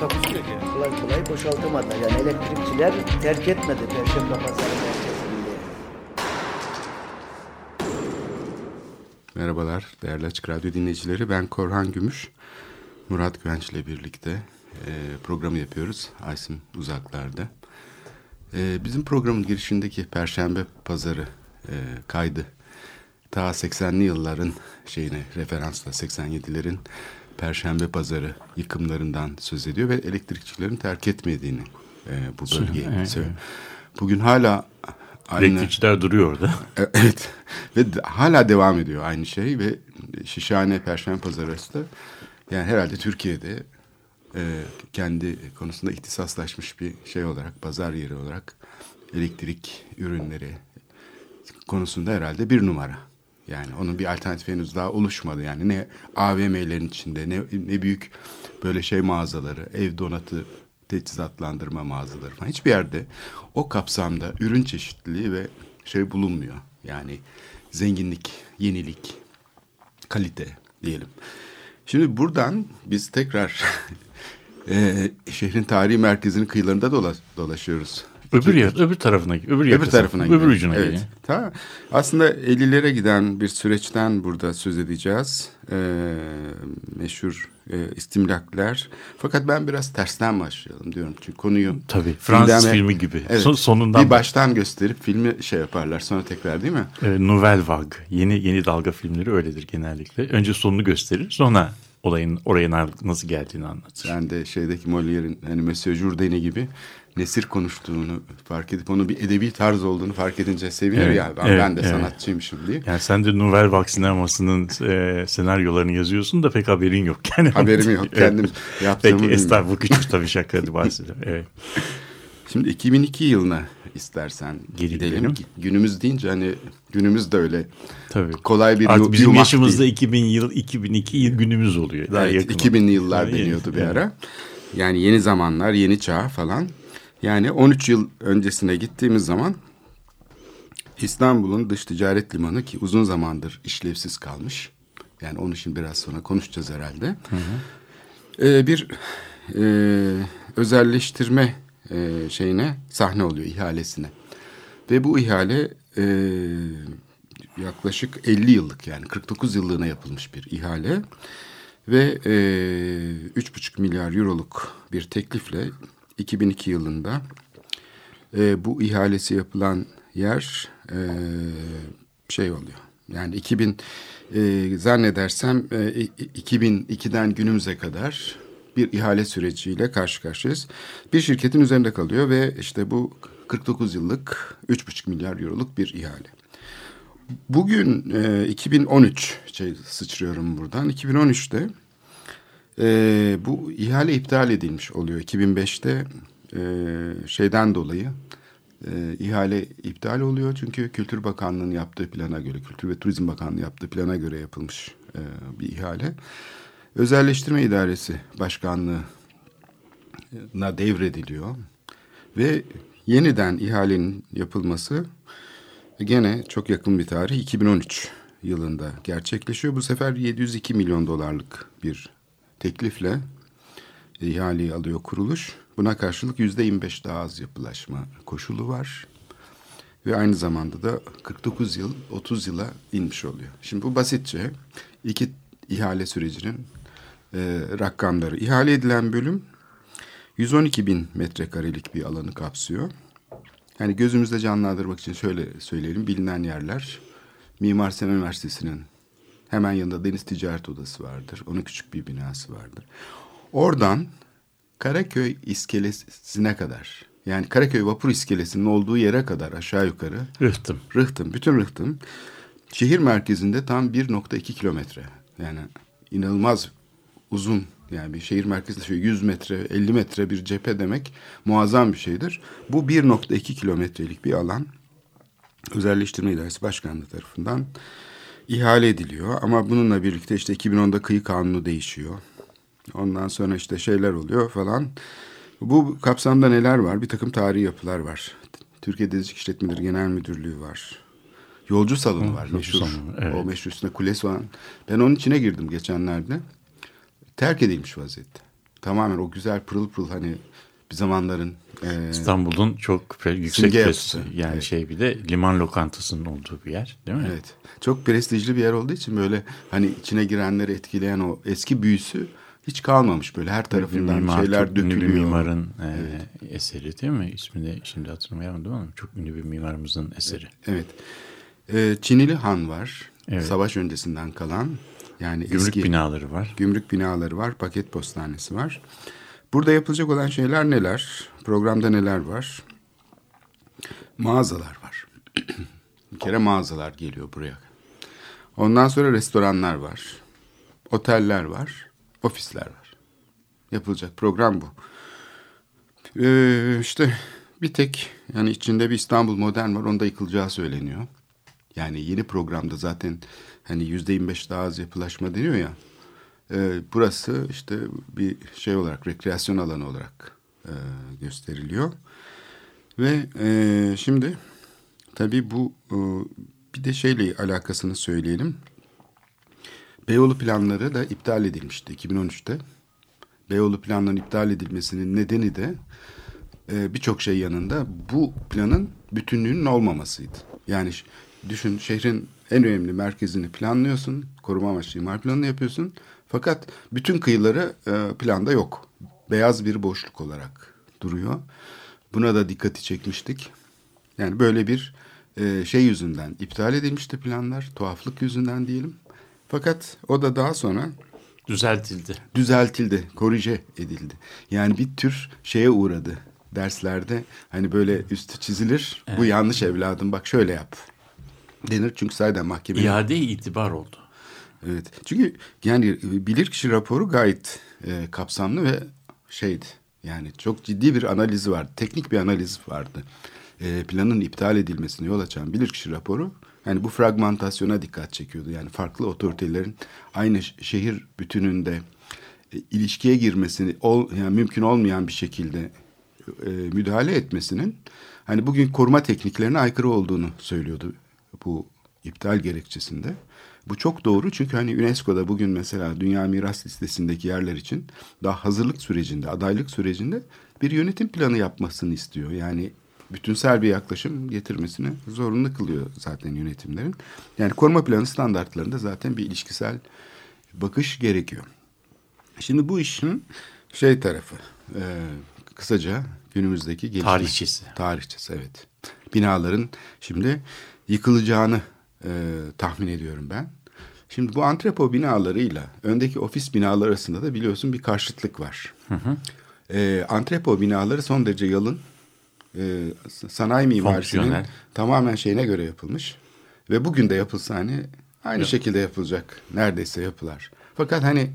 Takusu yok yani. kolay kolay boşaltamadılar. Yani elektrikçiler terk etmedi Perşembe Pazarı merkezinde. Merhabalar değerli Açık Radyo dinleyicileri. Ben Korhan Gümüş. Murat Güvenç ile birlikte e, programı yapıyoruz. Aysim Uzaklar'da. E, bizim programın girişindeki Perşembe Pazarı e, kaydı ta 80'li yılların şeyine referansla 87'lerin Perşembe Pazarı yıkımlarından söz ediyor ve elektrikçilerin terk etmediğini e, bu bölgeyi evet, söylüyor. Bugün hala aynı... Elektrikçiler duruyor orada. E, Evet ve hala devam ediyor aynı şey ve Şişhane Perşembe Pazarı arası da yani herhalde Türkiye'de e, kendi konusunda ihtisaslaşmış bir şey olarak pazar yeri olarak elektrik ürünleri konusunda herhalde bir numara. Yani onun bir alternatifi henüz daha oluşmadı. Yani ne AVM'lerin içinde ne, ne büyük böyle şey mağazaları, ev donatı teçhizatlandırma mağazaları falan. Hiçbir yerde o kapsamda ürün çeşitliliği ve şey bulunmuyor. Yani zenginlik, yenilik, kalite diyelim. Şimdi buradan biz tekrar e, şehrin tarihi merkezinin kıyılarında dola- dolaşıyoruz. Öbür yer, öbür tarafına, öbür, Öbür yakası, tarafına öbür ucuna evet. gidiyor. Ta, aslında 50'lere giden bir süreçten burada söz edeceğiz. Ee, meşhur e, istimlakler. Fakat ben biraz tersten başlayalım diyorum. Çünkü konuyu... Tabii, Fransız gündeme- filmi gibi. Evet, Son- sonundan Bir baştan gösterip filmi şey yaparlar sonra tekrar değil mi? e, Nouvelle Vague, yeni yeni dalga filmleri öyledir genellikle. Önce sonunu gösterir, sonra olayın oraya na- nasıl geldiğini anlatır. Ben de şeydeki Molière'in hani Monsieur Jourdain gibi nesir konuştuğunu fark edip onun bir edebi tarz olduğunu fark edince seviniyor Evet, ya. Ben, evet, ben de evet. sanatçıymışım diye. Yani sen de Nouvelle Vague sinemasının e, senaryolarını yazıyorsun da pek haberin yok. Yani Haberim yok. Kendim yaptığımı Peki estağfurullah küçük tabii şaka bahsediyorum. Evet. Şimdi 2002 yılına istersen Geri gidelim. gidelim. Günümüz deyince hani günümüz de öyle Tabii. kolay bir Artık bizim yaşımızda değil. 2000 yıl 2002 yıl günümüz oluyor. Daha Evet, yakın. 2000'li yıllar Evet, deniyordu bir evet. ara. Yani yeni zamanlar, yeni çağ falan. Yani 13 yıl öncesine gittiğimiz zaman İstanbul'un dış ticaret limanı ki uzun zamandır işlevsiz kalmış. Yani onu şimdi biraz sonra konuşacağız herhalde. Ee, bir e, özelleştirme e, şeyine sahne oluyor ihalesine. Ve bu ihale e, yaklaşık 50 yıllık yani 49 yıllığına yapılmış bir ihale. Ve e, 3,5 milyar euroluk bir teklifle 2002 yılında e, bu ihalesi yapılan yer e, şey oluyor. Yani 2000 e, zannedersem e, i- i- 2002'den günümüze kadar bir ihale süreciyle karşı karşıyayız. Bir şirketin üzerinde kalıyor ve işte bu 49 yıllık 3,5 milyar euroluk bir ihale. Bugün e, 2013 şey sıçrıyorum buradan. 2013'te e, bu ihale iptal edilmiş oluyor. 2005'te e, şeyden dolayı e, ihale iptal oluyor. Çünkü Kültür Bakanlığı'nın yaptığı plana göre, Kültür ve Turizm Bakanlığı yaptığı plana göre yapılmış e, bir ihale. Özelleştirme İdaresi Başkanlığı'na devrediliyor. Ve yeniden ihalenin yapılması gene çok yakın bir tarih 2013 yılında gerçekleşiyor. Bu sefer 702 milyon dolarlık bir teklifle ihaleyi alıyor kuruluş. Buna karşılık yüzde 25 daha az yapılaşma koşulu var. Ve aynı zamanda da 49 yıl 30 yıla inmiş oluyor. Şimdi bu basitçe iki ihale sürecinin e, rakamları. İhale edilen bölüm 112 bin metrekarelik bir alanı kapsıyor. Yani gözümüzde canlandırmak için şöyle söyleyelim. Bilinen yerler Mimar Sinan Üniversitesi'nin hemen yanında Deniz Ticaret Odası vardır. Onun küçük bir binası vardır. Oradan Karaköy iskelesine kadar yani Karaköy vapur iskelesinin olduğu yere kadar aşağı yukarı Rıhtım. Rıhtım, bütün Rıhtım şehir merkezinde tam 1.2 kilometre. Yani inanılmaz uzun Yani bir şehir merkezinde şöyle 100 metre, 50 metre bir cephe demek muazzam bir şeydir. Bu 1.2 kilometrelik bir alan Özelleştirme İdaresi Başkanlığı tarafından ihale ediliyor. Ama bununla birlikte işte 2010'da kıyı kanunu değişiyor. Ondan sonra işte şeyler oluyor falan. Bu kapsamda neler var? Bir takım tarihi yapılar var. Türkiye Denizcilik İşletmeleri Genel Müdürlüğü var. Yolcu salonu var yolcu meşhur. salonu, evet. O meşhur üstünde kulesi olan. Ben onun içine girdim geçenlerde. Terk edilmiş vaziyette. Tamamen o güzel pırıl pırıl hani bir zamanların e, İstanbul'un çok yüksek yapısı. yani Evet. şey bir de liman lokantasının olduğu bir yer değil mi? Evet. Çok prestijli bir yer olduğu için böyle hani içine girenleri etkileyen o eski büyüsü hiç kalmamış böyle her tarafından mimar, şeyler çok ünlü bir dökülüyor. mimarın e, eseri değil mi? İsmini şimdi hatırlayamadım ama çok ünlü bir mimarımızın eseri. Evet. Ee, Çinili Han var. Evet. Savaş öncesinden kalan. Yani Gümrük eski binaları var. gümrük binaları var. Paket postanesi var. Burada yapılacak olan şeyler neler? Programda neler var? Mağazalar var. bir kere mağazalar geliyor buraya. Ondan sonra restoranlar var. Oteller var. Ofisler var. Yapılacak program bu. Ee, işte bir tek yani içinde bir İstanbul Modern var. Onda yıkılacağı söyleniyor. Yani yeni programda zaten hani yüzde 25 daha az yapılaşma deniyor ya. Ee, burası işte bir şey olarak rekreasyon alanı olarak e, gösteriliyor. Ve e, şimdi tabii bu e, bir de şeyle alakasını söyleyelim. Beyoğlu planları da iptal edilmişti 2013'te. Beyoğlu planlarının iptal edilmesinin nedeni de e, birçok şey yanında bu planın bütünlüğünün olmamasıydı. Yani düşün şehrin en önemli merkezini planlıyorsun, koruma amaçlı imar planını yapıyorsun. Fakat bütün kıyıları e, planda yok. Beyaz bir boşluk olarak duruyor. Buna da dikkati çekmiştik. Yani böyle bir e, şey yüzünden iptal edilmişti planlar, tuhaflık yüzünden diyelim. Fakat o da daha sonra Düzeltildi. düzeltildi, korije edildi. Yani bir tür şeye uğradı derslerde. Hani böyle üstü çizilir. Bu yanlış evladım bak şöyle yap. Denir çünkü sayeden mahkeme. İade itibar oldu. Evet. Çünkü yani bilirkişi raporu gayet e, kapsamlı ve şeydi. Yani çok ciddi bir analizi vardı. Teknik bir analiz vardı. E, planın iptal edilmesine yol açan bilirkişi raporu yani bu fragmentasyona dikkat çekiyordu. Yani farklı otoritelerin aynı şehir bütününde e, ilişkiye girmesini ol, yani mümkün olmayan bir şekilde e, müdahale etmesinin hani bugün koruma tekniklerine aykırı olduğunu söylüyordu bu iptal gerekçesinde. Bu çok doğru çünkü hani UNESCO'da bugün mesela Dünya Miras Listesi'ndeki yerler için daha hazırlık sürecinde, adaylık sürecinde bir yönetim planı yapmasını istiyor. Yani bütünsel bir yaklaşım getirmesini zorunlu kılıyor zaten yönetimlerin. Yani koruma planı standartlarında zaten bir ilişkisel bakış gerekiyor. Şimdi bu işin şey tarafı, e, kısaca günümüzdeki gelişme. Tarihçesi. Tarihçesi evet. Binaların şimdi yıkılacağını e, tahmin ediyorum ben. Şimdi bu antrepo binalarıyla öndeki ofis binaları arasında da biliyorsun bir karşıtlık var. E, antrepo binaları son derece yalın. E, sanayi mimarisinin tamamen şeyine göre yapılmış. Ve bugün de yapılsa hani aynı şekilde yapılacak. Neredeyse yapılar. Fakat hani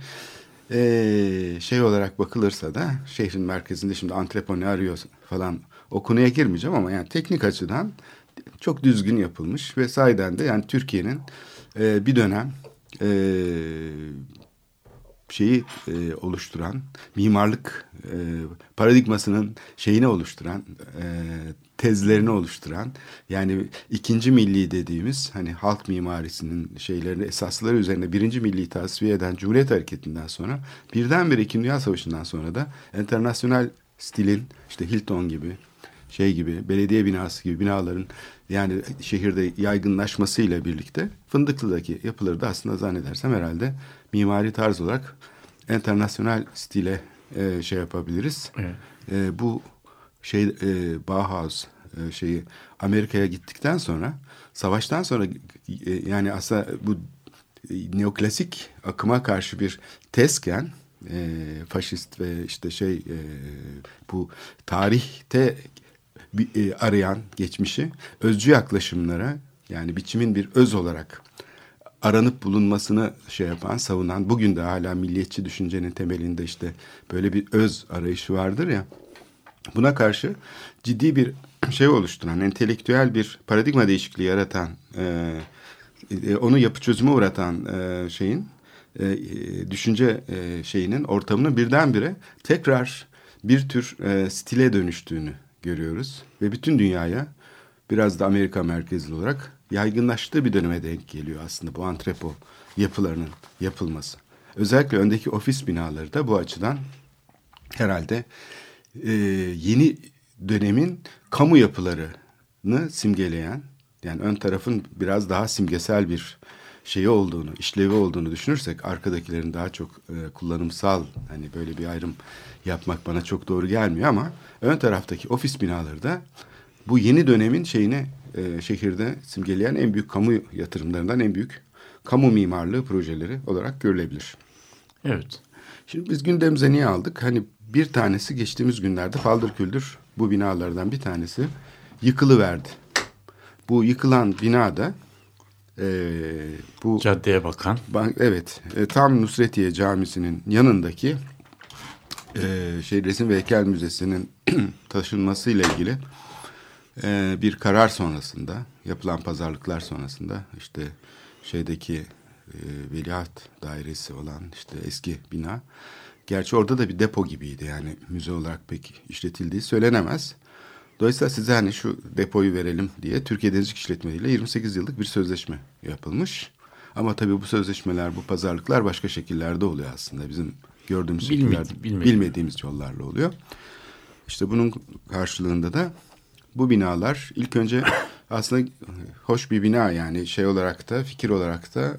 e, şey olarak bakılırsa da şehrin merkezinde şimdi antrepo ne arıyor falan o konuya girmeyeceğim ama yani teknik açıdan çok düzgün yapılmış ve sahiden de yani Türkiye'nin e, bir dönem e, şeyi e, oluşturan mimarlık e, paradigmasının şeyini oluşturan e, tezlerini oluşturan yani ikinci milli dediğimiz hani halk mimarisinin şeylerini esasları üzerine birinci milli tasfiye eden Cumhuriyet Hareketi'nden sonra birdenbire İkinci Dünya Savaşı'ndan sonra da internasyonel stilin işte Hilton gibi şey gibi belediye binası gibi binaların yani şehirde yaygınlaşmasıyla birlikte Fındıklı'daki yapıları da aslında zannedersem herhalde mimari tarz olarak internasyonel stile e, şey yapabiliriz. Evet. E, bu şey e, Bauhaus e, şeyi Amerika'ya gittikten sonra savaştan sonra e, yani aslında bu neoklasik akıma karşı bir tezken e, faşist ve işte şey e, bu tarihte e, arayan geçmişi özcü yaklaşımlara yani biçimin bir öz olarak aranıp bulunmasını şey yapan, savunan, bugün de hala milliyetçi düşüncenin temelinde işte böyle bir öz arayışı vardır ya. Buna karşı ciddi bir şey oluşturan, entelektüel bir paradigma değişikliği yaratan, e, e, onu yapı çözüme uğratan e, şeyin, e, e, düşünce e, şeyinin ortamının birdenbire tekrar bir tür e, stile dönüştüğünü görüyoruz. Ve bütün dünyaya biraz da Amerika merkezli olarak yaygınlaştığı bir döneme denk geliyor aslında bu antrepo yapılarının yapılması. Özellikle öndeki ofis binaları da bu açıdan herhalde e, yeni dönemin kamu yapılarını simgeleyen yani ön tarafın biraz daha simgesel bir şeyi olduğunu, işlevi olduğunu düşünürsek arkadakilerin daha çok e, kullanımsal hani böyle bir ayrım yapmak bana çok doğru gelmiyor ama ön taraftaki ofis binaları da bu yeni dönemin şeyini e, şehirde simgeleyen en büyük kamu yatırımlarından en büyük kamu mimarlığı projeleri olarak görülebilir. Evet. Şimdi biz gündemimize niye aldık? Hani bir tanesi geçtiğimiz günlerde paldır küldür bu binalardan bir tanesi yıkılıverdi. Bu yıkılan binada e, bu Caddeye bakan. Bank, evet, e, tam Nusretiye Camisi'nin yanındaki e, şey Resim ve Heykel Müzesi'nin taşınmasıyla ilgili e, bir karar sonrasında, yapılan pazarlıklar sonrasında işte şeydeki e, Veliaht Dairesi olan işte eski bina, gerçi orada da bir depo gibiydi yani müze olarak pek işletildiği söylenemez. Dolayısıyla size hani şu depoyu verelim diye Türkiye Denizcilik İşletmeli ile 28 yıllık bir sözleşme yapılmış. Ama tabii bu sözleşmeler, bu pazarlıklar başka şekillerde oluyor aslında. Bizim gördüğümüz Bilmedi- şekillerde bilmedi. bilmediğimiz yollarla oluyor. İşte bunun karşılığında da bu binalar ilk önce aslında hoş bir bina yani şey olarak da fikir olarak da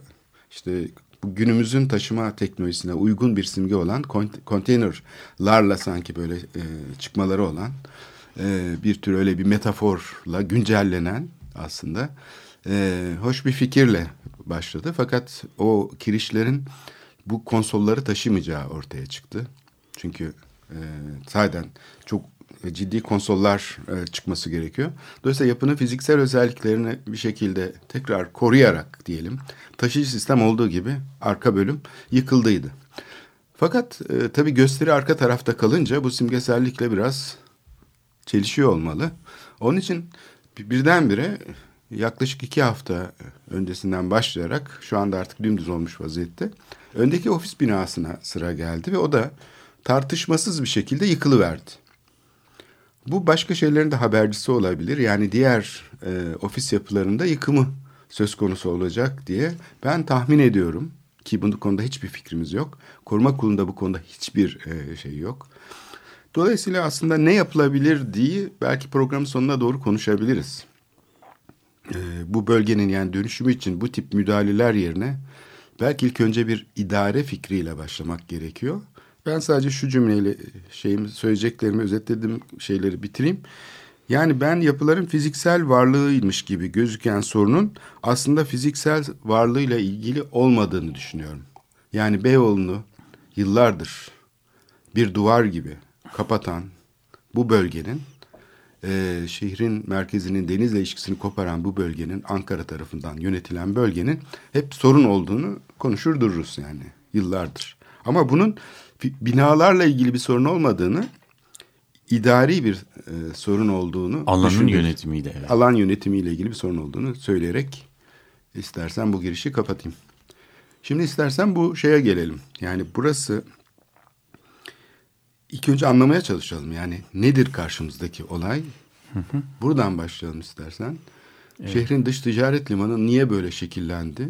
işte günümüzün taşıma teknolojisine uygun bir simge olan kont- konteynerlarla sanki böyle e, çıkmaları olan e, bir tür öyle bir metaforla güncellenen aslında e, hoş bir fikirle başladı. Fakat o kirişlerin bu konsolları taşımayacağı ortaya çıktı. Çünkü e, sahiden çok ciddi konsollar e, çıkması gerekiyor. Dolayısıyla yapının fiziksel özelliklerini bir şekilde tekrar koruyarak diyelim taşıyıcı sistem olduğu gibi arka bölüm yıkıldıydı. Fakat e, tabii gösteri arka tarafta kalınca bu simgesellikle biraz çelişiyor olmalı. Onun için bir- birdenbire yaklaşık iki hafta öncesinden başlayarak şu anda artık dümdüz olmuş vaziyette. Öndeki ofis binasına sıra geldi ve o da tartışmasız bir şekilde yıkılıverdi. Bu başka şeylerin de habercisi olabilir. Yani diğer e, ofis yapılarında yıkımı söz konusu olacak diye ben tahmin ediyorum ki bu konuda hiçbir fikrimiz yok. Koruma kurulunda bu konuda hiçbir e, şey yok. Dolayısıyla aslında ne yapılabilir diye belki programın sonuna doğru konuşabiliriz. Ee, bu bölgenin yani dönüşümü için bu tip müdahaleler yerine belki ilk önce bir idare fikriyle başlamak gerekiyor. Ben sadece şu cümleyle şeyimi söyleyeceklerimi özetlediğim şeyleri bitireyim. Yani ben yapıların fiziksel varlığıymış gibi gözüken sorunun aslında fiziksel varlığıyla ilgili olmadığını düşünüyorum. Yani Beyoğlu'nu yıllardır bir duvar gibi kapatan bu bölgenin e, şehrin merkezinin denizle ilişkisini koparan bu bölgenin Ankara tarafından yönetilen bölgenin hep sorun olduğunu konuşur dururuz yani yıllardır. Ama bunun binalarla ilgili bir sorun olmadığını idari bir e, sorun olduğunu Alanın düşünürüz. yönetimiyle. Evet. alan yönetimiyle ilgili bir sorun olduğunu söyleyerek istersen bu girişi kapatayım. Şimdi istersen bu şeye gelelim. Yani burası ilk önce anlamaya çalışalım. Yani nedir karşımızdaki olay? Buradan başlayalım istersen. Şehrin dış ticaret limanı niye böyle şekillendi?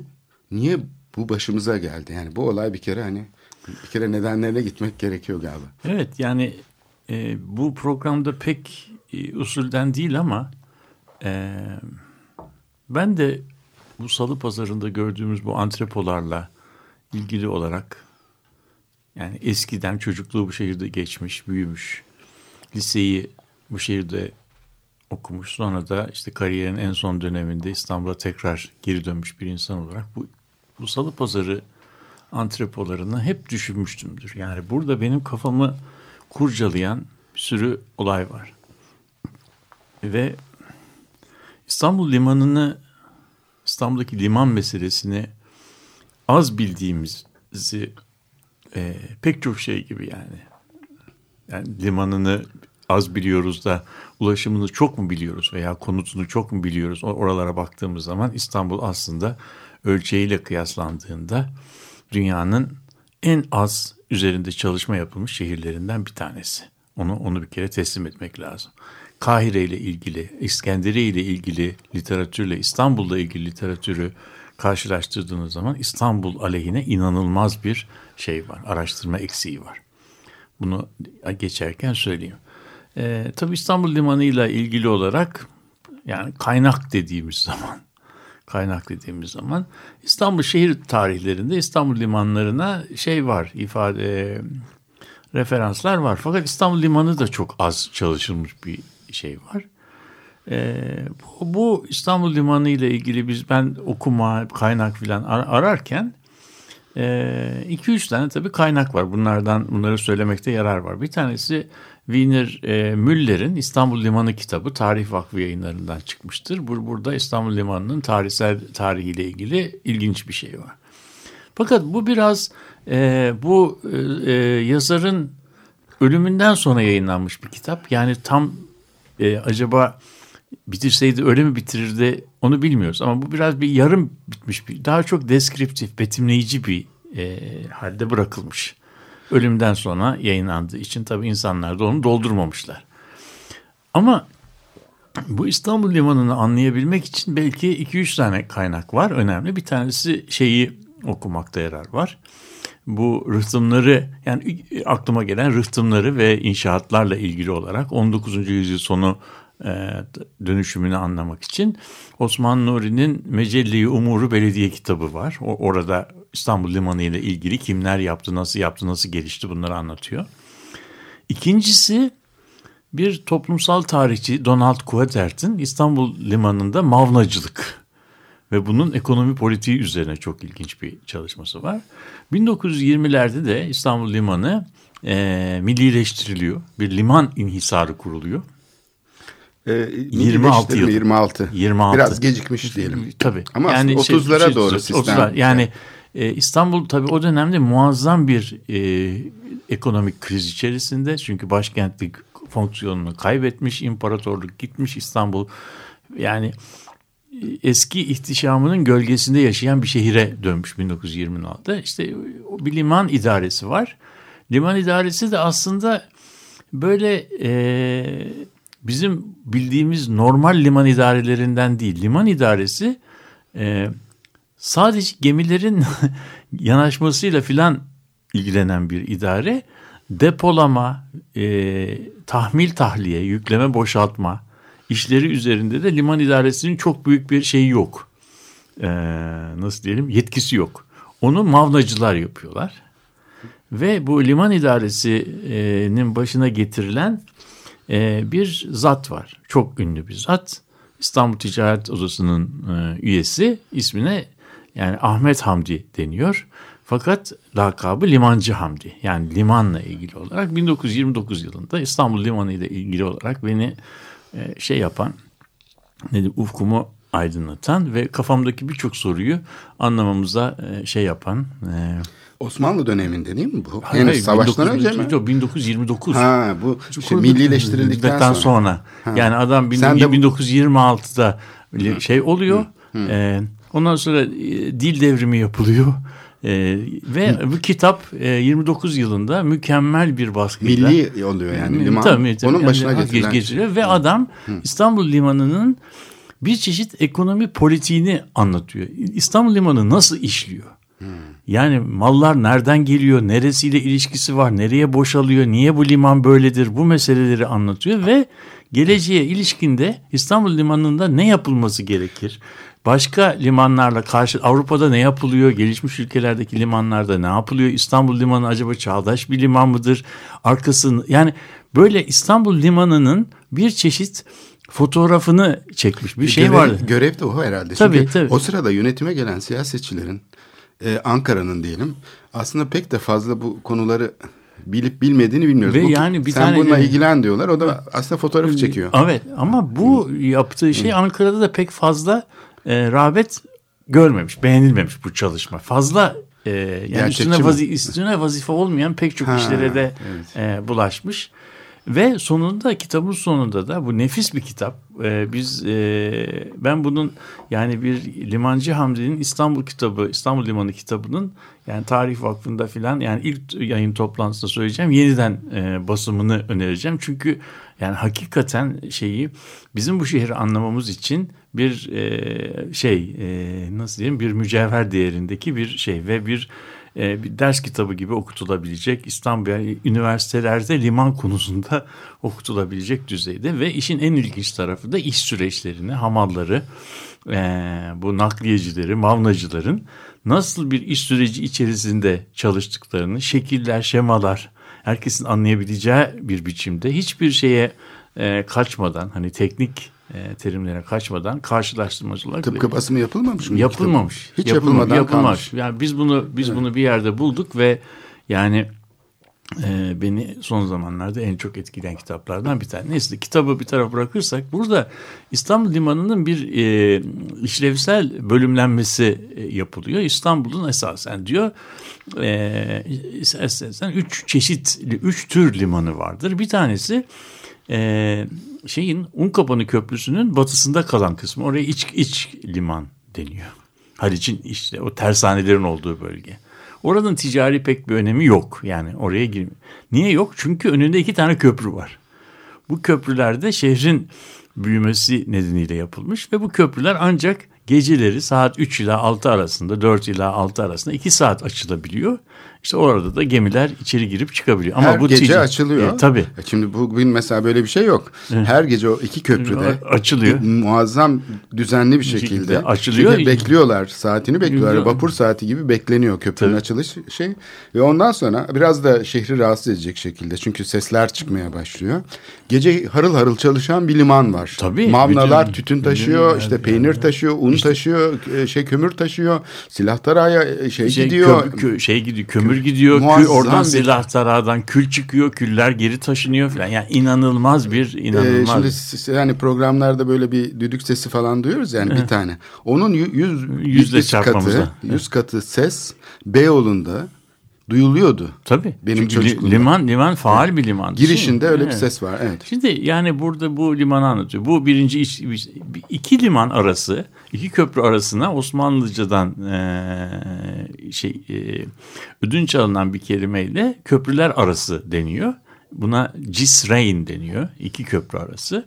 Niye bu başımıza geldi? Yani bu olay bir kere hani bir kere nedenlerine gitmek gerekiyor galiba. Evet yani e, bu programda pek e, usulden değil ama e, ben de bu salı pazarında gördüğümüz bu antrepolarla ilgili olarak yani eskiden çocukluğu bu şehirde geçmiş, büyümüş, liseyi bu şehirde okumuş. Sonra da işte kariyerin en son döneminde İstanbul'a tekrar geri dönmüş bir insan olarak bu, bu salı pazarı antrepolarını hep düşünmüştümdür. Yani burada benim kafamı kurcalayan bir sürü olay var. Ve İstanbul limanını, İstanbul'daki liman meselesini az bildiğimizi e, pek çok şey gibi yani. Yani limanını az biliyoruz da ulaşımını çok mu biliyoruz veya konutunu çok mu biliyoruz? Oralara baktığımız zaman İstanbul aslında ölçeğiyle kıyaslandığında dünyanın en az üzerinde çalışma yapılmış şehirlerinden bir tanesi. Onu onu bir kere teslim etmek lazım. Kahire ile ilgili, İskenderiye ile ilgili literatürle İstanbul'la ilgili literatürü karşılaştırdığınız zaman İstanbul aleyhine inanılmaz bir şey var. Araştırma eksiği var. Bunu geçerken söyleyeyim. Ee, tabii İstanbul Limanı ile ilgili olarak yani kaynak dediğimiz zaman kaynak dediğimiz zaman İstanbul şehir tarihlerinde İstanbul limanlarına şey var ifade e, referanslar var. Fakat İstanbul limanı da çok az çalışılmış bir şey var. E, bu, bu İstanbul limanı ile ilgili biz ben okuma kaynak filan ar- ararken 2-3 e, tane tabii kaynak var. Bunlardan bunları söylemekte yarar var. Bir tanesi Wiener e, Müller'in İstanbul Limanı kitabı Tarih Vakfı yayınlarından çıkmıştır. Bur burada İstanbul Limanı'nın tarihsel tarihiyle ilgili ilginç bir şey var. Fakat bu biraz e, bu e, yazarın ölümünden sonra yayınlanmış bir kitap. Yani tam e, acaba bitirseydi öyle mi bitirirdi onu bilmiyoruz. Ama bu biraz bir yarım bitmiş bir daha çok deskriptif, betimleyici bir e, halde bırakılmış ölümden sonra yayınlandığı için tabii insanlar da onu doldurmamışlar. Ama bu İstanbul Limanı'nı anlayabilmek için belki 2-3 tane kaynak var önemli. Bir tanesi şeyi okumakta yarar var. Bu rıhtımları yani aklıma gelen rıhtımları ve inşaatlarla ilgili olarak 19. yüzyıl sonu dönüşümünü anlamak için Osman Nuri'nin Mecelli Umuru Belediye kitabı var. O, orada İstanbul Limanı ile ilgili kimler yaptı, nasıl yaptı, nasıl gelişti bunları anlatıyor. İkincisi bir toplumsal tarihçi Donald Kuatert'in İstanbul Limanı'nda mavnacılık ve bunun ekonomi politiği üzerine çok ilginç bir çalışması var. 1920'lerde de İstanbul Limanı e, millileştiriliyor. Bir liman inhisarı kuruluyor. E, 26 yıl. 26. 26. Biraz gecikmiş diyelim. Tabii. Ama yani 30'lara şey, doğru 30'lar. sistem. Yani e, İstanbul tabii o dönemde muazzam bir e, ekonomik kriz içerisinde. Çünkü başkentlik fonksiyonunu kaybetmiş, imparatorluk gitmiş İstanbul. Yani e, eski ihtişamının gölgesinde yaşayan bir şehire dönmüş 1926'da. İşte bir liman idaresi var. Liman idaresi de aslında böyle e, bizim bildiğimiz normal liman idarelerinden değil. Liman idaresi e, sadece gemilerin yanaşmasıyla filan ilgilenen bir idare. Depolama, e, tahmil tahliye, yükleme boşaltma işleri üzerinde de liman idaresinin çok büyük bir şeyi yok. E, nasıl diyelim yetkisi yok. Onu mavnacılar yapıyorlar. Ve bu liman idaresinin başına getirilen e, bir zat var. Çok ünlü bir zat. İstanbul Ticaret Odası'nın e, üyesi ismine yani Ahmet Hamdi deniyor. Fakat lakabı Limancı Hamdi. Yani limanla ilgili olarak 1929 yılında İstanbul Limanı ile ilgili olarak beni e, şey yapan, ne ufkumu aydınlatan ve kafamdaki birçok soruyu anlamamıza e, şey yapan... Osmanlı döneminde değil mi bu? Hayır, Henüz savaştan önce mi? Yok 1929. Ha bu işte millileştirildikten sonra. sonra. Ha. Yani adam 1926'da Hı. şey oluyor. Hı. Hı. E, ondan sonra e, dil devrimi yapılıyor. Ee, ve Hı. bu kitap e, 29 yılında mükemmel bir baskıyla. Milli oluyor yani liman. Tabii, tabii, onun başına yani, getirilen. Getiriyor. Ve adam Hı. İstanbul Limanı'nın bir çeşit ekonomi politiğini anlatıyor. İstanbul Limanı nasıl işliyor? Hmm. Yani mallar nereden geliyor, neresiyle ilişkisi var, nereye boşalıyor, niye bu liman böyledir bu meseleleri anlatıyor ve geleceğe ilişkinde İstanbul Limanı'nda ne yapılması gerekir? Başka limanlarla karşı Avrupa'da ne yapılıyor? Gelişmiş ülkelerdeki limanlarda ne yapılıyor? İstanbul Limanı acaba çağdaş bir liman mıdır? Arkasını yani böyle İstanbul Limanı'nın bir çeşit fotoğrafını çekmiş bir şey görev, vardı. Görev de o herhalde. Tabii, Çünkü tabii. o sırada yönetime gelen siyasetçilerin e, Ankara'nın diyelim aslında pek de fazla bu konuları bilip bilmediğini bilmiyoruz. Ve bu, yani bir sen tane bununla ilgilen diyorlar. O da aslında fotoğrafı çekiyor. Evet ama bu yaptığı şey Ankara'da da pek fazla e, rağbet görmemiş, beğenilmemiş bu çalışma. Fazla e, yani Gerçekçi üstüne, mi? vazi, üstüne vazife olmayan pek çok Ha, işlere de evet. e, bulaşmış. Ve sonunda kitabın sonunda da bu nefis bir kitap. E, biz e, ben bunun yani bir Limancı Hamdi'nin İstanbul kitabı, İstanbul Limanı kitabının yani Tarih Vakfı'nda filan yani ilk yayın toplantısında söyleyeceğim. Yeniden e, basımını önereceğim. Çünkü yani hakikaten şeyi bizim bu şehri anlamamız için bir e, şey e, nasıl diyeyim bir mücevher değerindeki bir şey ve bir e, bir ders kitabı gibi okutulabilecek İstanbul yani üniversitelerde liman konusunda okutulabilecek düzeyde ve işin en ilginç tarafı da iş süreçlerini, hamalları, e, bu nakliyecileri, mavnacıların nasıl bir iş süreci içerisinde çalıştıklarını, şekiller, şemalar, herkesin anlayabileceği bir biçimde hiçbir şeye e, kaçmadan hani teknik e, terimlere kaçmadan karşılaştırmacı olarak Tıpkı basımı yapılmamış mı? yapılmamış. kitabın? Hiç Yapılma- yapılmadan yapılmamış. kalmış. Yani biz bunu biz bunu bir yerde bulduk ve yani e, beni son zamanlarda en çok etkileyen kitaplardan bir tane. Neyse kitabı bir tarafa bırakırsak burada İstanbul Limanı'nın bir e, işlevsel bölümlenmesi e, yapılıyor. İstanbul'un esasen diyor e, esasen üç çeşit, üç tür limanı vardır. Bir tanesi e, şeyin Unkapanı Köprüsü'nün batısında kalan kısmı. Oraya iç, iç liman deniyor. Haliç'in işte o tersanelerin olduğu bölge. Oranın ticari pek bir önemi yok. Yani oraya girmiyor. Niye yok? Çünkü önünde iki tane köprü var. Bu köprülerde şehrin büyümesi nedeniyle yapılmış ve bu köprüler ancak geceleri saat 3 ila 6 arasında 4 ila 6 arasında 2 saat açılabiliyor. İşte orada da gemiler içeri girip çıkabiliyor. Ama Her bu gece ticari- açılıyor. E, tabii. E Şimdi bugün mesela böyle bir şey yok. Her gece o iki köprüde Açılıyor. muazzam düzenli bir şekilde, açılıyor. Çünkü bekliyorlar. Saatini bekliyorlar. Vapur saati gibi bekleniyor köprünün Tabii. açılış şey. Ve ondan sonra biraz da şehri rahatsız edecek şekilde. Çünkü sesler çıkmaya başlıyor. Gece harıl harıl çalışan bir liman var. Tabii, Mavnalar bütün- tütün taşıyor, bütün- işte peynir taşıyor, un taşıyor, e, şey kömür taşıyor. Silah taraya şey, şey, gidiyor. kö- kö- şey gidiyor, kömür gidiyor, kül, oradan bir- silah tarağdan kül çıkıyor, küller geri taşınıyor falan. Yani inanılmaz bir Ee, inanılmaz. şimdi s- yani programlarda böyle bir düdük sesi falan duyuyoruz yani bir tane. Onun yü- yüz, yüz katı, yüz katı ses Beyoğlu'nda duyuluyordu. Tabii. Benim Çünkü çocukluğumda. liman liman faal bir liman. Girişinde öyle bir Evet. ses var. Evet. Şimdi yani burada bu limanı anlatıyor. Bu birinci iç, iki liman arası, iki köprü arasına Osmanlıcadan eee, şey eee, ödünç alınan bir kelimeyle köprüler arası deniyor. Buna cisreyn deniyor. iki köprü arası.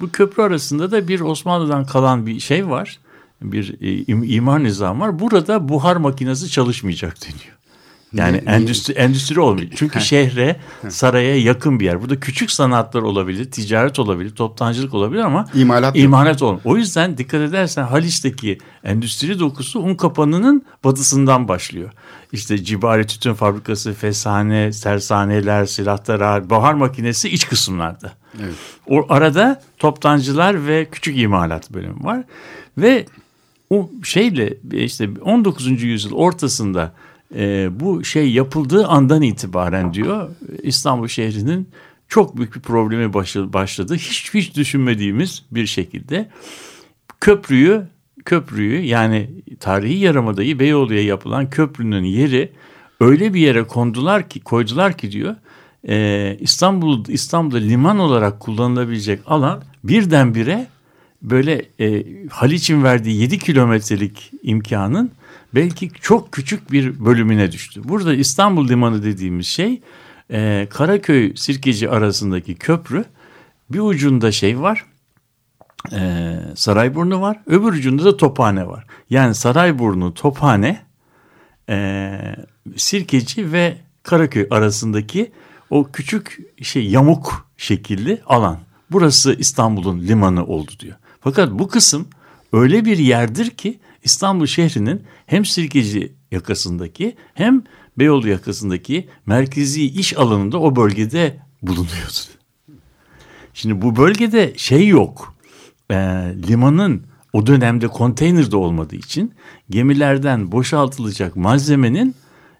Bu köprü arasında da bir Osmanlı'dan kalan bir şey var. Bir e, im- imar nizam var. Burada buhar makinesi çalışmayacak deniyor. Yani Ne- ne- endüstri, endüstri olmuyor. Çünkü şehre, saraya yakın bir yer. Burada küçük sanatlar olabilir, ticaret olabilir, toptancılık olabilir ama İmalat imalat olmuyor. O yüzden dikkat edersen Haliç'teki endüstri dokusu Unkapanı'nın batısından başlıyor. İşte Cibari Tütün Fabrikası, Fesane, tersaneler, silahlar, bahar makinesi iç kısımlarda. Evet. O arada toptancılar ve küçük imalat bölümü var. Ve o şeyle işte 19. yüzyıl ortasında e, bu şey yapıldığı andan itibaren diyor İstanbul şehrinin çok büyük bir problemi başladı. Hiç hiç düşünmediğimiz bir şekilde köprüyü köprüyü yani tarihi Yarımada'yı Beyoğlu'ya yapılan köprünün yeri öyle bir yere kondular ki koydular ki diyor e, İstanbul İstanbul'da liman olarak kullanılabilecek alan birdenbire böyle e, Haliç'in verdiği 7 kilometrelik imkanın belki çok küçük bir bölümüne düştü. Burada İstanbul Limanı dediğimiz şey e, Karaköy Sirkeci arasındaki köprü bir ucunda şey var e, Sarayburnu var öbür ucunda da Tophane var. Yani Sarayburnu, Tophane, e, Sirkeci ve Karaköy arasındaki o küçük şey yamuk şekilli alan. Burası İstanbul'un limanı oldu diyor. Fakat bu kısım öyle bir yerdir ki İstanbul şehrinin hem Sirkeci yakasındaki hem Beyoğlu yakasındaki merkezi iş alanında o bölgede bulunuyordu. Şimdi bu bölgede şey yok. E, limanın o dönemde konteyner de olmadığı için gemilerden boşaltılacak malzemenin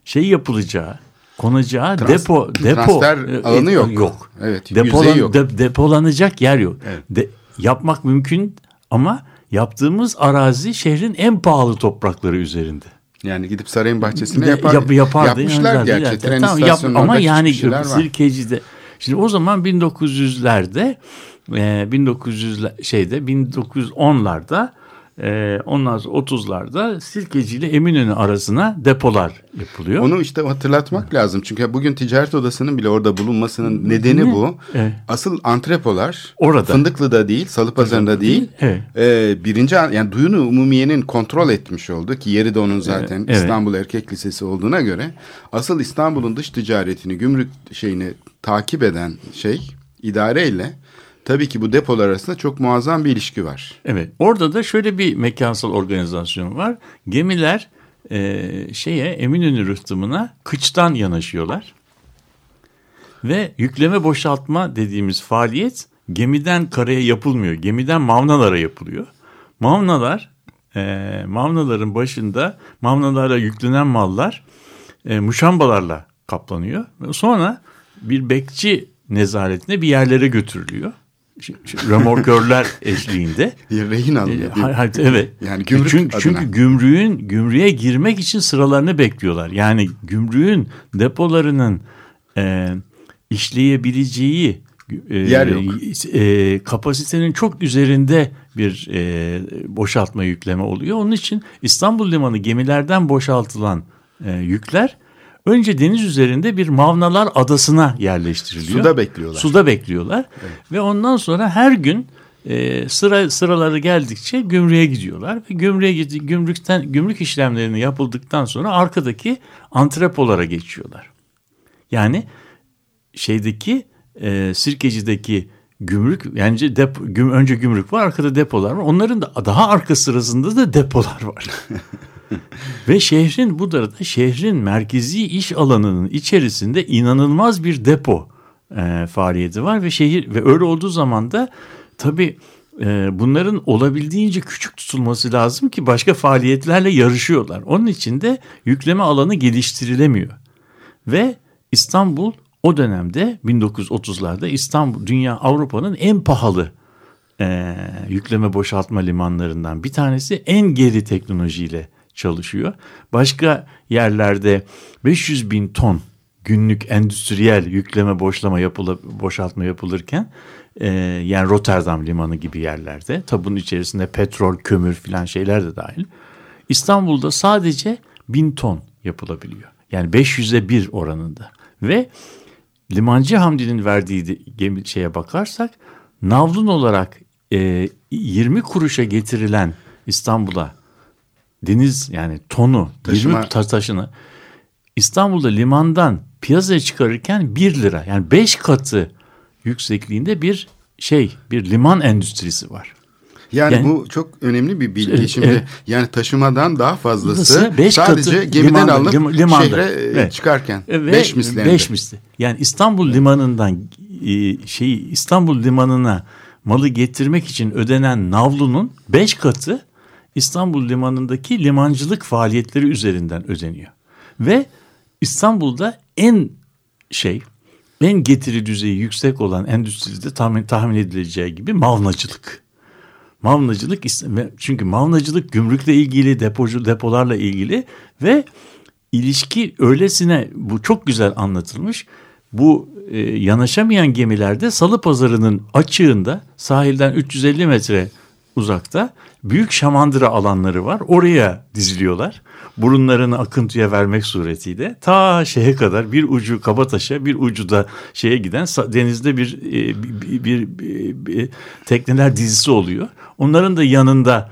şey yapılacağı, konacağı Trans- depo depo transfer e, alanı e, yok. Yok. Evet, Depolan, yok. de- depolanacak yer yok. Evet. De- yapmak mümkün ama yaptığımız arazi şehrin en pahalı toprakları üzerinde. Yani gidip sarayın bahçesine yapar, yap- yapardı. yapmışlar Yani gerçi. zaten- Tren tamam, yap- Ama yani. Sirkeci'de şimdi o zaman 1900'lerde e, 1900 şeyde 1910'larda e, ondan sonra 30'larda Sirkeci ile Eminönü arasına depolar yapılıyor. Onu işte hatırlatmak lazım. Çünkü bugün ticaret odasının bile orada bulunmasının nedeni bu. Evet. Asıl antrepolar Orada. Fındıklı'da değil, Salıpazarı'nda değil. Evet. Ee, birinci an- yani Duyunu Umumiye'nin kontrol etmiş oldu ki yeri de onun zaten Evet. İstanbul Erkek Lisesi olduğuna göre asıl İstanbul'un dış ticaretini, gümrük şeyini takip eden şey idareyle tabii ki bu depolar arasında çok muazzam bir ilişki var. Evet. Orada da şöyle bir mekansal organizasyon var. Gemiler e, şeye Eminönü rıhtımına kıçtan yanaşıyorlar. Ve yükleme boşaltma dediğimiz faaliyet gemiden karaya yapılmıyor. Gemiden mavnalara yapılıyor. Mavnalar, e, mavnaların başında mavnalara yüklenen mallar e, muşambalarla kaplanıyor. Sonra bir bekçi nezaretine bir yerlere götürülüyor. Römorkörler eşliğinde. Rehin alınıyor. E, evet. Yani gümrük çünkü, adına. çünkü gümrüğün gümrüğe girmek için sıralarını bekliyorlar. Yani gümrüğün depolarının e, işleyebileceği e, Yer yok. e, kapasitenin çok üzerinde bir e, boşaltma yükleme oluyor. Onun için İstanbul Limanı gemilerden boşaltılan e, yükler önce deniz üzerinde bir Mavnalar Adası'na yerleştiriliyor. Suda bekliyorlar. Suda bekliyorlar. Ve ondan sonra her gün e, sıra sıraları geldikçe gümrüğe gidiyorlar ve gümrüğe gümrükten gümrük işlemlerini yapıldıktan sonra arkadaki antrepolara geçiyorlar. Yani şeydeki e, Sirkeci'deki gümrük yani dep, güm, önce gümrük var arkada depolar var. Onların da daha arka sırasında da depolar var. Ve şehrin bu da şehrin merkezi iş alanının içerisinde inanılmaz bir depo e, faaliyeti var ve şehir ve öyle olduğu zaman da tabii e, bunların olabildiğince küçük tutulması lazım ki başka faaliyetlerle yarışıyorlar. Onun için de yükleme alanı geliştirilemiyor. Ve İstanbul o dönemde 1930'larda İstanbul dünya Avrupa'nın en pahalı e, yükleme boşaltma limanlarından bir tanesi en geri teknolojiyle çalışıyor. Başka yerlerde 500 bin ton günlük endüstriyel yükleme boşlama yapıla, boşaltma yapılırken e, yani Rotterdam limanı gibi yerlerde tabi bunun içerisinde petrol, kömür filan şeyler de dahil. İstanbul'da sadece bin ton yapılabiliyor. Yani 500'e 1 oranında. Ve Limancı Hamdi'nin verdiği gemi şeye bakarsak navlun olarak e, 20 kuruşa getirilen İstanbul'a deniz yani tonu Taşıma- 20 ta- taşını İstanbul'da limandan piyasaya çıkarırken 1 lira yani 5 katı yüksekliğinde bir şey bir liman endüstrisi var. Yani, Yani- bu çok önemli bir bilgi. Evet, Şimdi evet. yani taşımadan daha fazlası? Beş sadece katı gemiden limanda, alınıp lim- limanda. şehre e, Evet. çıkarken. Ve beş misli. Beş misli. Yani İstanbul limanından e, şeyi İstanbul limanına malı getirmek için ödenen navlunun beş katı İstanbul limanındaki limancılık faaliyetleri üzerinden ödeniyor. Ve İstanbul'da en şey en getiri düzeyi yüksek olan endüstride tahmin, tahmin edileceği gibi mavnacılık. Mavnacılık çünkü mavnacılık gümrükle ilgili, depocu depolarla ilgili ve ilişki öylesine bu çok güzel anlatılmış. Bu e, yanaşamayan gemilerde Salı Pazarı'nın açığında sahilden 350 metre uzakta büyük şamandıra alanları var. Oraya diziliyorlar. Burunlarını akıntıya vermek suretiyle ta şeye kadar bir ucu Kabataş'a bir ucu da şeye giden denizde bir, e, bir, bir, bir- bir tekneler dizisi oluyor. Onların da yanında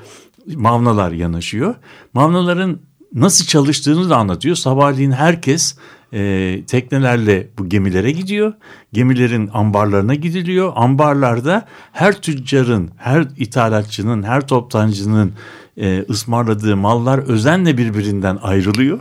mavnalar yanaşıyor. Mavnaların nasıl çalıştığını da anlatıyor. Sabahleyin herkes e, teknelerle bu gemilere gidiyor. Gemilerin ambarlarına gidiliyor. Ambarlarda her tüccarın, her ithalatçının, her toptancının e, ısmarladığı mallar özenle birbirinden ayrılıyor.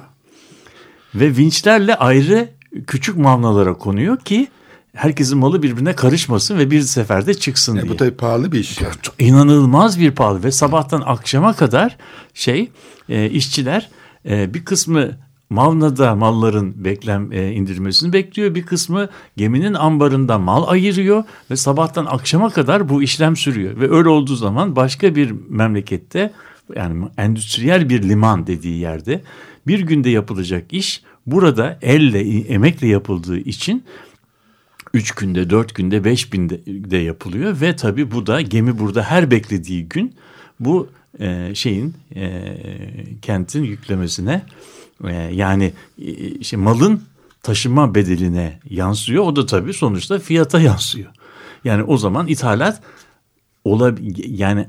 Ve vinçlerle ayrı küçük mavnalara konuyor ki herkesin malı birbirine karışmasın ve bir seferde çıksın Ya diye. bu tabii pahalı bir iş. yani. İnanılmaz bir pahalı ve sabahtan akşama kadar şey e, işçiler e, bir kısmı Mavna'da malların beklem e, indirmesini bekliyor. Bir kısmı geminin ambarında mal ayırıyor ve sabahtan akşama kadar bu işlem sürüyor. Ve öyle olduğu zaman başka bir memlekette yani endüstriyel bir liman dediği yerde bir günde yapılacak iş burada elle emekle yapıldığı için 3 günde, 4 günde, 5 binde de yapılıyor ve tabii bu da gemi burada her beklediği gün bu e, şeyin e, kentin yüklemesine yani e, işte malın taşıma bedeline yansıyor. O da tabii sonuçta fiyata yansıyor. Yani o zaman ithalat olab yani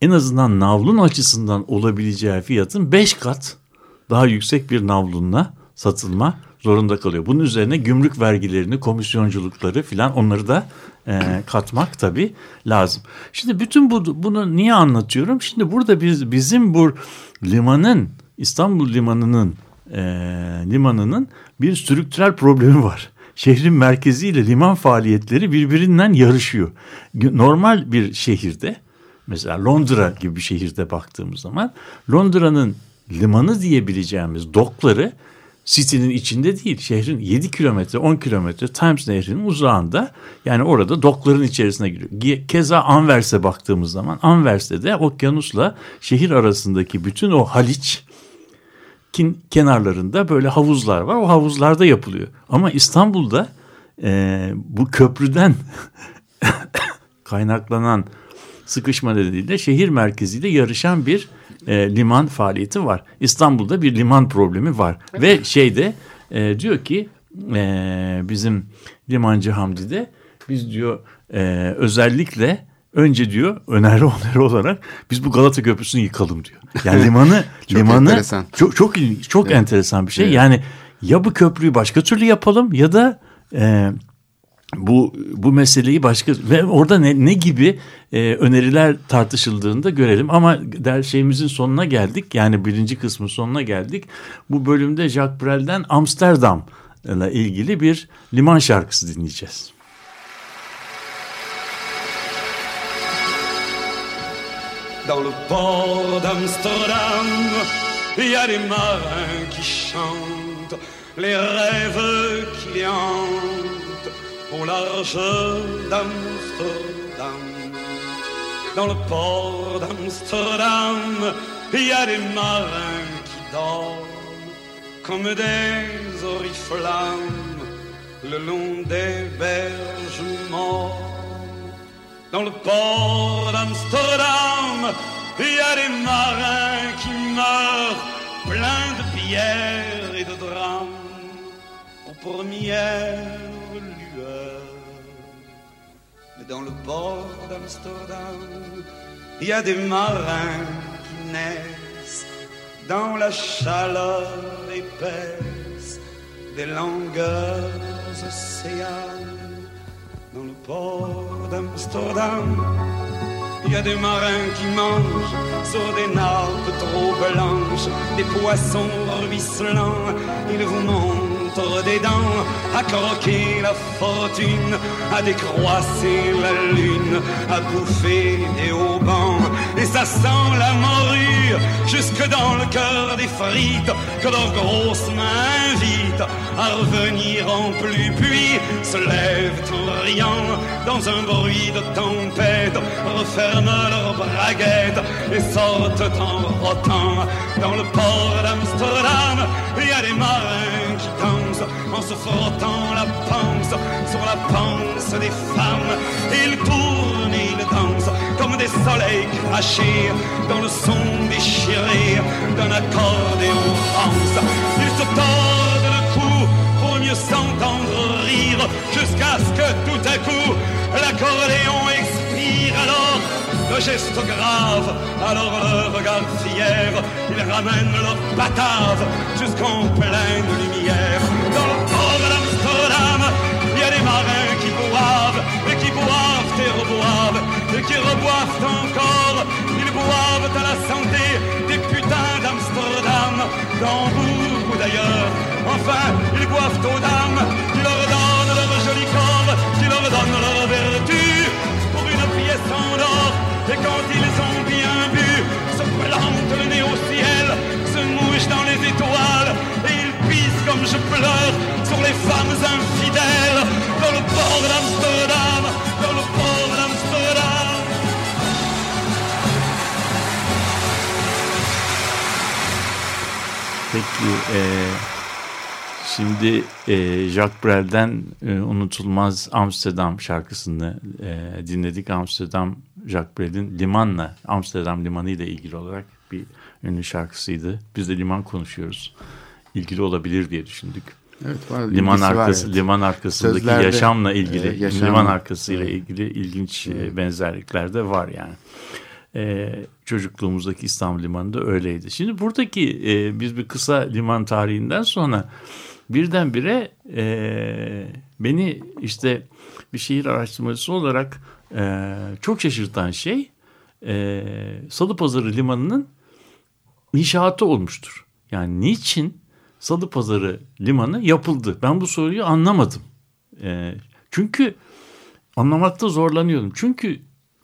en azından navlun açısından olabileceği fiyatın 5 kat daha yüksek bir navlunla satılma zorunda kalıyor. Bunun üzerine gümrük vergilerini, komisyonculukları filan onları da e, katmak tabii lazım. Şimdi bütün bu bunu niye anlatıyorum? Şimdi burada biz bizim bu limanın İstanbul limanının e, limanının bir strüktürel problemi var. Şehrin merkeziyle liman faaliyetleri birbirinden yarışıyor. Normal bir şehirde mesela Londra gibi bir şehirde baktığımız zaman Londra'nın limanı diyebileceğimiz dokları City'nin içinde değil. Şehrin 7 kilometre 10 kilometre Thames Nehri'nin uzağında yani orada dokların içerisine giriyor. Keza Anvers'e baktığımız zaman Anvers'te de okyanusla şehir arasındaki bütün o Haliç kenarlarında böyle havuzlar var. O havuzlarda yapılıyor. Ama İstanbul'da e, bu köprüden kaynaklanan sıkışma nedeniyle şehir merkeziyle yarışan bir e, liman faaliyeti var. İstanbul'da bir liman problemi var. Ve şeyde e, diyor ki e, bizim limancı Hamdi de biz diyor e, özellikle önce diyor öneri öneri olarak biz bu Galata Köprüsü'nü yıkalım diyor. Yani limanı çok limanı enteresan. çok çok çok evet. enteresan bir şey. Evet. Yani ya bu köprüyü başka türlü yapalım ya da e, bu bu meseleyi başka ve orada ne, ne gibi e, öneriler tartışıldığını da görelim ama der şeyimizin sonuna geldik yani birinci kısmın sonuna geldik bu bölümde Jacques Brel'den Amsterdam ile ilgili bir liman şarkısı dinleyeceğiz. Dans le port d'Amsterdam, il y a des marins qui chantent les rêves qui hantent au large d'Amsterdam. Dans le port d'Amsterdam, il y a des marins qui dorment comme des oriflammes le long des berges mortes. Dans le port d'Amsterdam, il y a des marins qui meurent pleins de pierres et de drames aux premières mais dans le port d'Amsterdam, il y a des marins qui naissent dans la chaleur épaisse des longueurs océanes. Dans le port d'Amsterdam, il y a des marins qui mangent sur des nappes trop blanches, des poissons ruisselants. Ils vous montrent des dents à croquer la fortune, à décroisser la lune, à bouffer des haubans. Et ça sent la morue jusque dans le cœur des frites que leurs grosses mains invitent à revenir en pluie. Puis se lèvent en riant dans un bruit de tempête, referment leurs braguettes et sortent en rotant dans le port d'Amsterdam. Il y a des marins qui dansent en se frottant la panse sur la panse des femmes. Ils tournent et ils dansent comme des soleils crachés dans le son déchiré d'un accordéon rance. Ils se tordent s'entendre rire jusqu'à ce que tout à coup l'accordéon expire alors le geste grave, alors le regard fier, ils ramènent leur batave jusqu'en pleine lumière. Dans le port d'Amsterdam, il y a des marins qui boivent, et qui boivent et reboivent, et qui reboivent encore. Ils boivent à la santé des putains d'Amsterdam, d'Hambourg ou d'ailleurs. Enfin, déboiffent aux dames, qui leur donnent leur joli corps, qui leur donnent leur vertu pour une pièce en or. Et quand ils ont bien bu, se plantent le nez au ciel, se mouchent dans les étoiles, et ils pissent comme je pleure sur les femmes infidèles dans le port d'Amsterdam, dans le port d'Amsterdam. Thank you. Eh, şimdi e, Jacques Brel'den e, unutulmaz Amsterdam şarkısını e, dinledik. Amsterdam Jacques Brel'in limanla Amsterdam limanı ile ilgili olarak bir ünlü şarkısıydı. Biz de liman konuşuyoruz. İlgili olabilir diye düşündük. Evet, var, Liman ilgisi var, arkası, evet. liman arkasındaki Sözlerde, yaşamla ilgili, e, yaşam- liman arkasıyla Evet. ilgili ilginç e, benzerlikler de var yani. E, çocukluğumuzdaki İstanbul Limanı da öyleydi. Şimdi buradaki e, biz bir kısa liman tarihinden sonra birdenbire e, beni işte bir şehir araştırmacısı olarak e, çok şaşırtan şey e, Salıpazarı Limanı'nın inşaatı olmuştur. Yani niçin Salıpazarı Limanı yapıldı? Ben bu soruyu anlamadım. E, çünkü anlamakta zorlanıyorum. Çünkü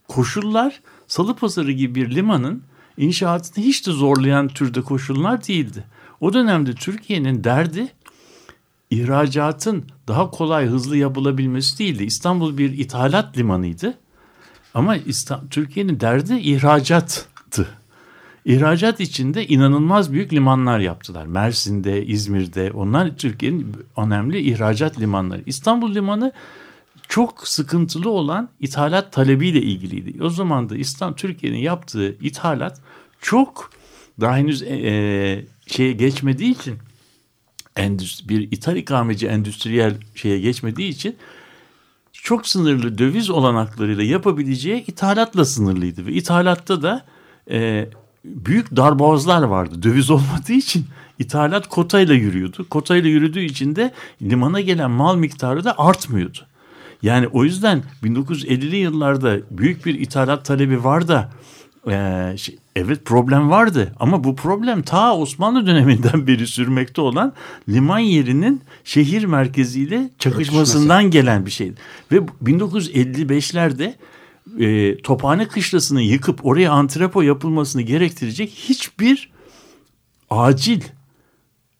koşullar Salıpazarı gibi bir limanın inşaatını hiç de zorlayan türde koşullar değildi. O dönemde Türkiye'nin derdi ihracatın daha kolay hızlı yapılabilmesi değildi. İstanbul bir ithalat limanıydı. Ama Türkiye'nin derdi ihracattı. İhracat içinde inanılmaz büyük limanlar yaptılar. Mersin'de, İzmir'de onlar Türkiye'nin önemli ihracat limanları. İstanbul limanı çok sıkıntılı olan ithalat talebiyle ilgiliydi. O zaman da İslam Türkiye'nin yaptığı ithalat çok daha henüz e, e, şeye geçmediği için endüstri, bir ithal ikameci endüstriyel şeye geçmediği için çok sınırlı döviz olanaklarıyla yapabileceği ithalatla sınırlıydı ve ithalatta da e, büyük darboğazlar vardı. Döviz olmadığı için ithalat kotayla yürüyordu. Kotayla yürüdüğü için de limana gelen mal miktarı da artmıyordu. Yani o yüzden 1950'li yıllarda büyük bir ithalat talebi var da e, şey, evet problem vardı ama bu problem ta Osmanlı döneminden beri sürmekte olan liman yerinin şehir merkeziyle çakışmasından gelen bir şeydi. Ve 1955'lerde e, Tophane Kışlası'nı yıkıp oraya antrepo yapılmasını gerektirecek hiçbir acil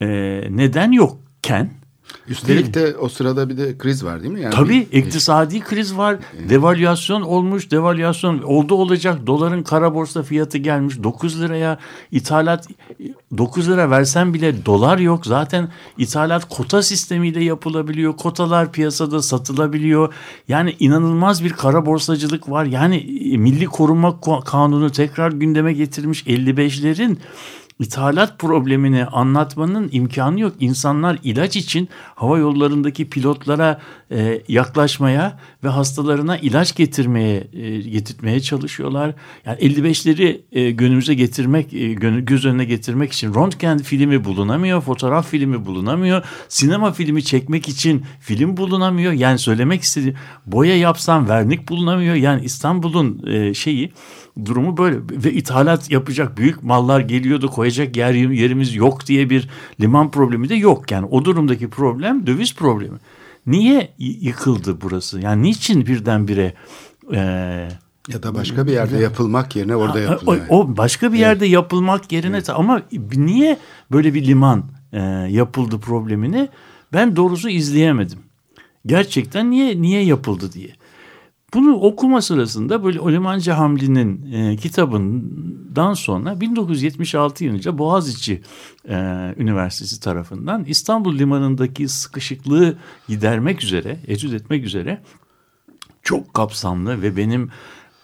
e, neden yokken Üstelik de o sırada bir de kriz var değil mi? Yani Tabii bir- iktisadi kriz var. Devalüasyon olmuş. Devalüasyon oldu olacak. Doların kara borsa fiyatı gelmiş 9 liraya. ithalat 9 lira versen bile dolar yok. Zaten ithalat kota sistemiyle yapılabiliyor. Kotalar piyasada satılabiliyor. Yani inanılmaz bir kara borsacılık var. Yani e, Milli Koruma Ko- Kanunu tekrar gündeme getirmiş 55'lerin İthalat problemini anlatmanın imkanı yok. İnsanlar ilaç için hava yollarındaki pilotlara e, yaklaşmaya ve hastalarına ilaç getirmeye e, getirtmeye çalışıyorlar. Yani 55'leri e, günümüze getirmek, e, göz önüne getirmek için röntgen filmi bulunamıyor, fotoğraf filmi bulunamıyor, sinema filmi çekmek için film bulunamıyor. Yani söylemek istediğim boya yapsam vernik bulunamıyor. Yani İstanbul'un e, şeyi durumu böyle ve ithalat yapacak büyük mallar geliyordu koyacak yer yerimiz yok diye bir liman problemi de yok yani o durumdaki problem döviz problemi. Niye yıkıldı burası? Yani niçin birdenbire e, Ya da başka bir yerde yapılmak yerine orada o, yapılıyor. o başka bir yerde yapılmak yerine ama niye böyle bir liman e, yapıldı problemini ben doğrusu izleyemedim. Gerçekten niye niye yapıldı diye. Bunu okuma sırasında böyle Olimancı Hamli'nin e, kitabından sonra 1976 yılında Boğaziçi e, Üniversitesi tarafından İstanbul Limanı'ndaki sıkışıklığı gidermek üzere, etüt etmek üzere çok kapsamlı ve benim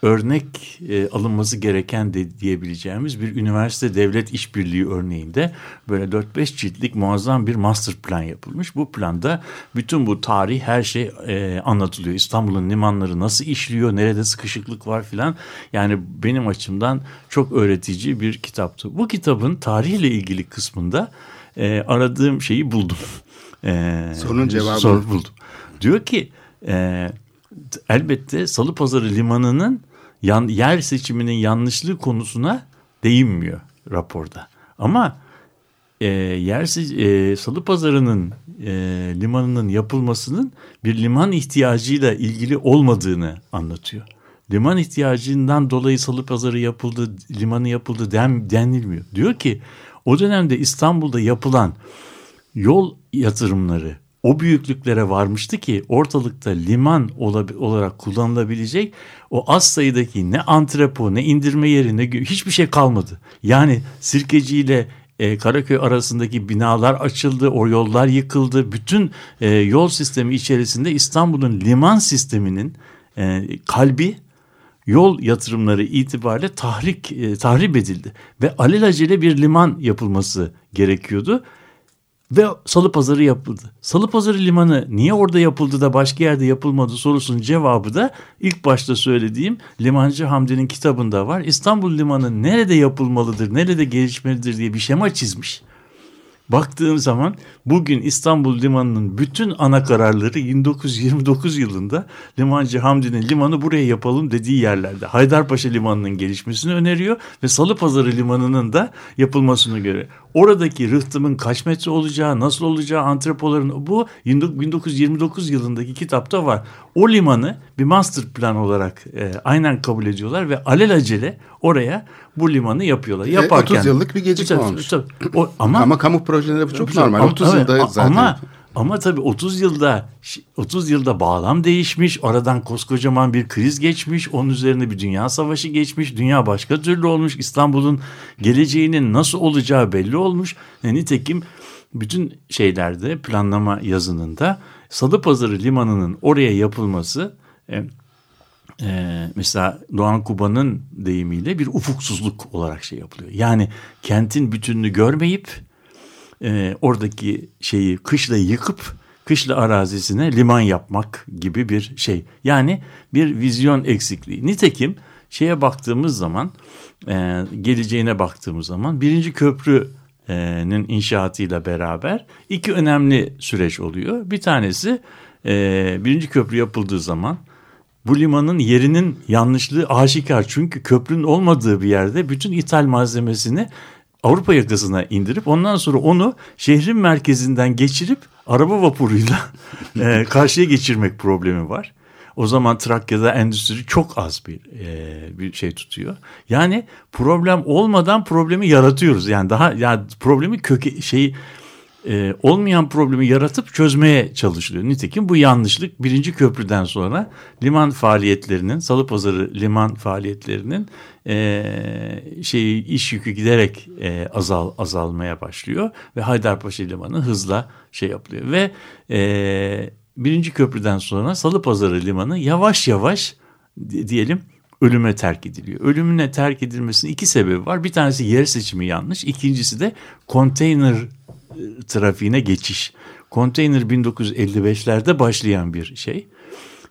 örnek e, alınması gereken de diyebileceğimiz bir üniversite devlet işbirliği örneğinde böyle 4-5 ciltlik muazzam bir master plan yapılmış. Bu planda bütün bu tarih her şey e, anlatılıyor. İstanbul'un limanları nasıl işliyor, nerede sıkışıklık var filan. Yani benim açımdan çok öğretici bir kitaptı. Bu kitabın tarihle ilgili kısmında e, aradığım şeyi buldum. E, Sorunun cevabını. Sor buldum. Diyor ki e, elbette Salıpazarı Limanı'nın yan, yer seçiminin yanlışlığı konusuna değinmiyor raporda. Ama e, yer se- e, Salıpazarı'nın e, limanının yapılmasının bir liman ihtiyacıyla ilgili olmadığını anlatıyor. Liman ihtiyacından dolayı Salıpazarı yapıldı, limanı yapıldı den, denilmiyor. Diyor ki o dönemde İstanbul'da yapılan yol yatırımları o büyüklüklere varmıştı ki ortalıkta liman olarak kullanılabilecek o az sayıdaki ne antrepo ne indirme yeri ne hiçbir şey kalmadı. Yani Sirkeci ile e, Karaköy arasındaki binalar açıldı, o yollar yıkıldı. Bütün e, yol sistemi içerisinde İstanbul'un liman sisteminin e, kalbi yol yatırımları itibariyle tahrik e, tahrip edildi ve alelacele bir liman yapılması gerekiyordu ve Salı Pazarı yapıldı. Salı Pazarı limanı niye orada yapıldı da başka yerde yapılmadı sorusunun cevabı da ilk başta söylediğim Limancı Hamdi'nin kitabında var. İstanbul Limanı nerede yapılmalıdır, nerede gelişmelidir diye bir şema çizmiş. Baktığım zaman bugün İstanbul Limanı'nın bütün ana kararları 1929 yılında Limancı Hamdi'nin limanı buraya yapalım dediği yerlerde. Haydarpaşa Limanı'nın gelişmesini öneriyor ve Salıpazarı Limanı'nın da yapılmasını göre. Oradaki rıhtımın kaç metre olacağı, nasıl olacağı antrepoların bu 1929 yılındaki kitapta var. O limanı bir master plan olarak e, aynen kabul ediyorlar ve alelacele oraya bu limanı yapıyorlar. Yaparken, 30 yıllık bir gecikme olmuş. Tabii, o, ama, Ama kamu projeleri bu çok normal. ama- 30 evet, yılda zaten. Ama ama tabii 30 yılda 30 yılda bağlam değişmiş. Aradan koskocaman bir kriz geçmiş. Onun üzerine bir dünya savaşı geçmiş. Dünya başka türlü olmuş. İstanbul'un geleceğinin nasıl olacağı belli olmuş. E, nitekim bütün şeylerde planlama yazınında Salıpazarı Limanı'nın oraya yapılması e, e, mesela Doğan Kuba'nın deyimiyle bir ufuksuzluk olarak şey yapılıyor. Yani kentin bütününü görmeyip e, oradaki şeyi kışla yıkıp kışla arazisine liman yapmak gibi bir şey. Yani bir vizyon eksikliği. Nitekim şeye baktığımız zaman e, geleceğine baktığımız zaman birinci köprünün inşaatıyla beraber iki önemli süreç oluyor. Bir tanesi e, birinci köprü yapıldığı zaman bu limanın yerinin yanlışlığı aşikar. Çünkü köprünün olmadığı bir yerde bütün ithal malzemesini Avrupa yakasına indirip ondan sonra onu şehrin merkezinden geçirip araba vapuruyla e, karşıya geçirmek problemi var. O zaman Trakya'da endüstri çok az bir e, bir şey tutuyor. Yani problem olmadan problemi yaratıyoruz. Yani daha yani problemi köke şeyi e, olmayan problemi yaratıp çözmeye çalışılıyor. Nitekim bu yanlışlık birinci köprüden sonra liman faaliyetlerinin, Salıpazarı liman faaliyetlerinin e, şeyi iş yükü giderek e, azal azalmaya başlıyor ve Haydarpaşa limanı hızla şey yapılıyor ve e, birinci köprüden sonra Salıpazarı limanı yavaş yavaş di- diyelim ölüme terk ediliyor. Ölümüne terk edilmesinin iki sebebi var. Bir tanesi yer seçimi yanlış. İkincisi de konteyner trafiğine geçiş. Konteyner 1955'lerde başlayan bir şey.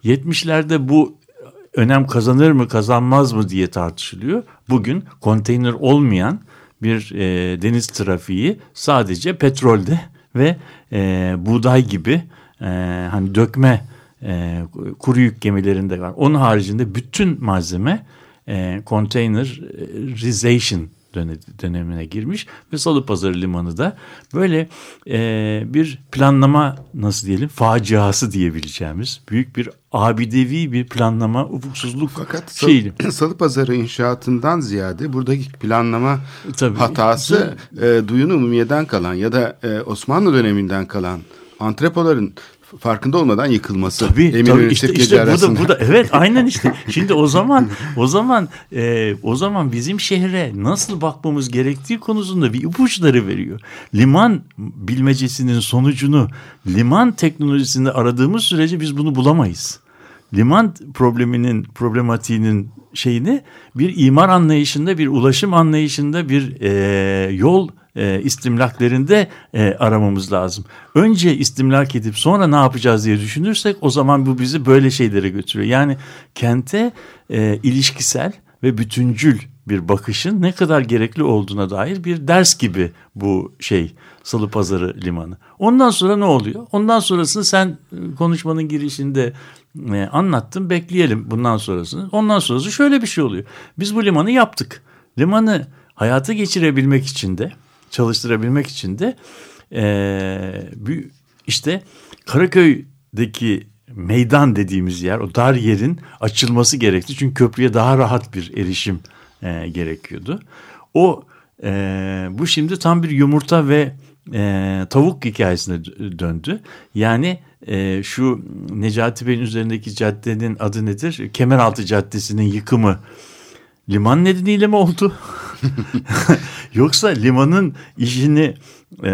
70'lerde bu önem kazanır mı kazanmaz mı diye tartışılıyor. Bugün konteyner olmayan bir e, deniz trafiği sadece petrolde ve e, buğday gibi e, hani dökme e, kuru yük gemilerinde var. Onun haricinde bütün malzeme e, containerization döne- dönemine girmiş ve Salıpazarı Limanı da böyle e, bir planlama nasıl diyelim faciası diyebileceğimiz büyük bir abidevi bir planlama ufuksuzluk Fakat şeyi. Salı, Salıpazarı inşaatından ziyade buradaki planlama Tabii. hatası e, Duyun Umumiye'den kalan ya da e, Osmanlı döneminden kalan antrepoların farkında olmadan yıkılması. Tabii, Eminönü tabii işte, işte burada, arasında. burada evet aynen işte. Şimdi o zaman o zaman e, o zaman bizim şehre nasıl bakmamız gerektiği konusunda bir ipuçları veriyor. Liman bilmecesinin sonucunu liman teknolojisinde aradığımız sürece biz bunu bulamayız. Liman probleminin problematiğinin şeyini bir imar anlayışında, bir ulaşım anlayışında, bir e, yol e, istimlaklerinde e, aramamız lazım. Önce istimlak edip sonra ne yapacağız diye düşünürsek o zaman bu bizi böyle şeylere götürüyor. Yani kente e, ilişkisel ve bütüncül bir bakışın ne kadar gerekli olduğuna dair bir ders gibi bu şey Salıpazarı Limanı. Ondan sonra ne oluyor? Ondan sonrasını sen e, konuşmanın girişinde e, anlattın. Bekleyelim bundan sonrasını. Ondan sonrası şöyle bir şey oluyor. Biz bu limanı yaptık. Limanı hayata geçirebilmek için de çalıştırabilmek için de e, işte Karaköy'deki meydan dediğimiz yer o dar yerin açılması gerekti. Çünkü köprüye daha rahat bir erişim e, gerekiyordu. O e, bu şimdi tam bir yumurta ve e, tavuk hikayesine dö- döndü. Yani e, şu Necati Bey'in üzerindeki caddenin adı nedir? Kemeraltı Caddesi'nin yıkımı liman nedeniyle mi oldu? Yoksa limanın işini e,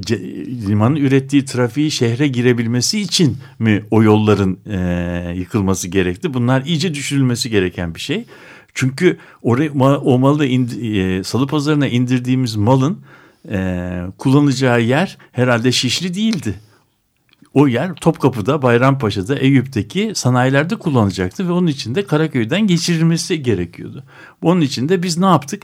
ce- limanın ürettiği trafiği şehre girebilmesi için mi o yolların e, yıkılması gerekti? Bunlar iyice düşürülmesi gereken bir şey. Çünkü oraya o malı indi, e, salı pazarına indirdiğimiz malın e, kullanacağı yer herhalde Şişli değildi. O yer Topkapı'da, Bayrampaşa'da, Eyüp'teki sanayilerde kullanacaktı ve onun için de Karaköy'den geçirilmesi gerekiyordu. Onun için de biz ne yaptık?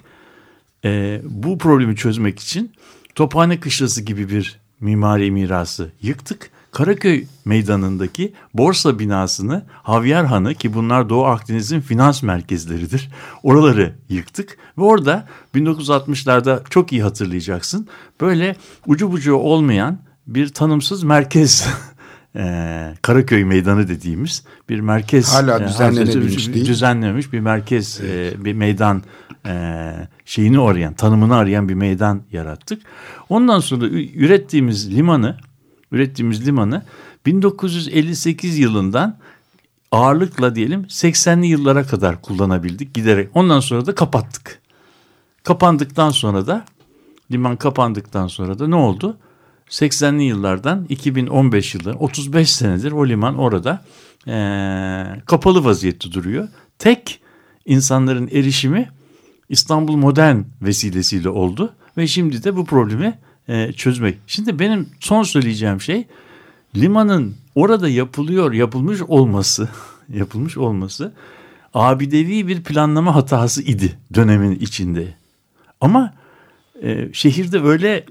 Ee, bu problemi çözmek için Tophane Kışlası gibi bir mimari mirası yıktık. Karaköy meydanındaki borsa binasını, Havyar Hanı ki bunlar Doğu Akdeniz'in finans merkezleridir. Oraları yıktık ve orada 1960'larda çok iyi hatırlayacaksın. Böyle ucu bucu olmayan bir tanımsız merkez eee, Karaköy Meydanı dediğimiz bir merkez Hala eee, düzenlenebilmiş bir- değil. düzenlenmiş bir merkez eee, bir meydan eee, şeyini arayan tanımını arayan bir meydan yarattık. Ondan sonra ürettiğimiz limanı ürettiğimiz limanı 1958 yılından ağırlıkla diyelim 80'li yıllara kadar kullanabildik giderek. Ondan sonra da kapattık. Kapandıktan sonra da liman kapandıktan sonra da ne oldu? 80'li yıllardan 2015 yılı 35 senedir o liman orada eee, kapalı vaziyette duruyor. Tek insanların erişimi İstanbul Modern vesilesiyle oldu ve şimdi de bu problemi eee, çözmek. Şimdi benim son söyleyeceğim şey limanın orada yapılıyor yapılmış olması yapılmış olması abidevi bir planlama hatası idi dönemin içinde. Ama e, şehirde öyle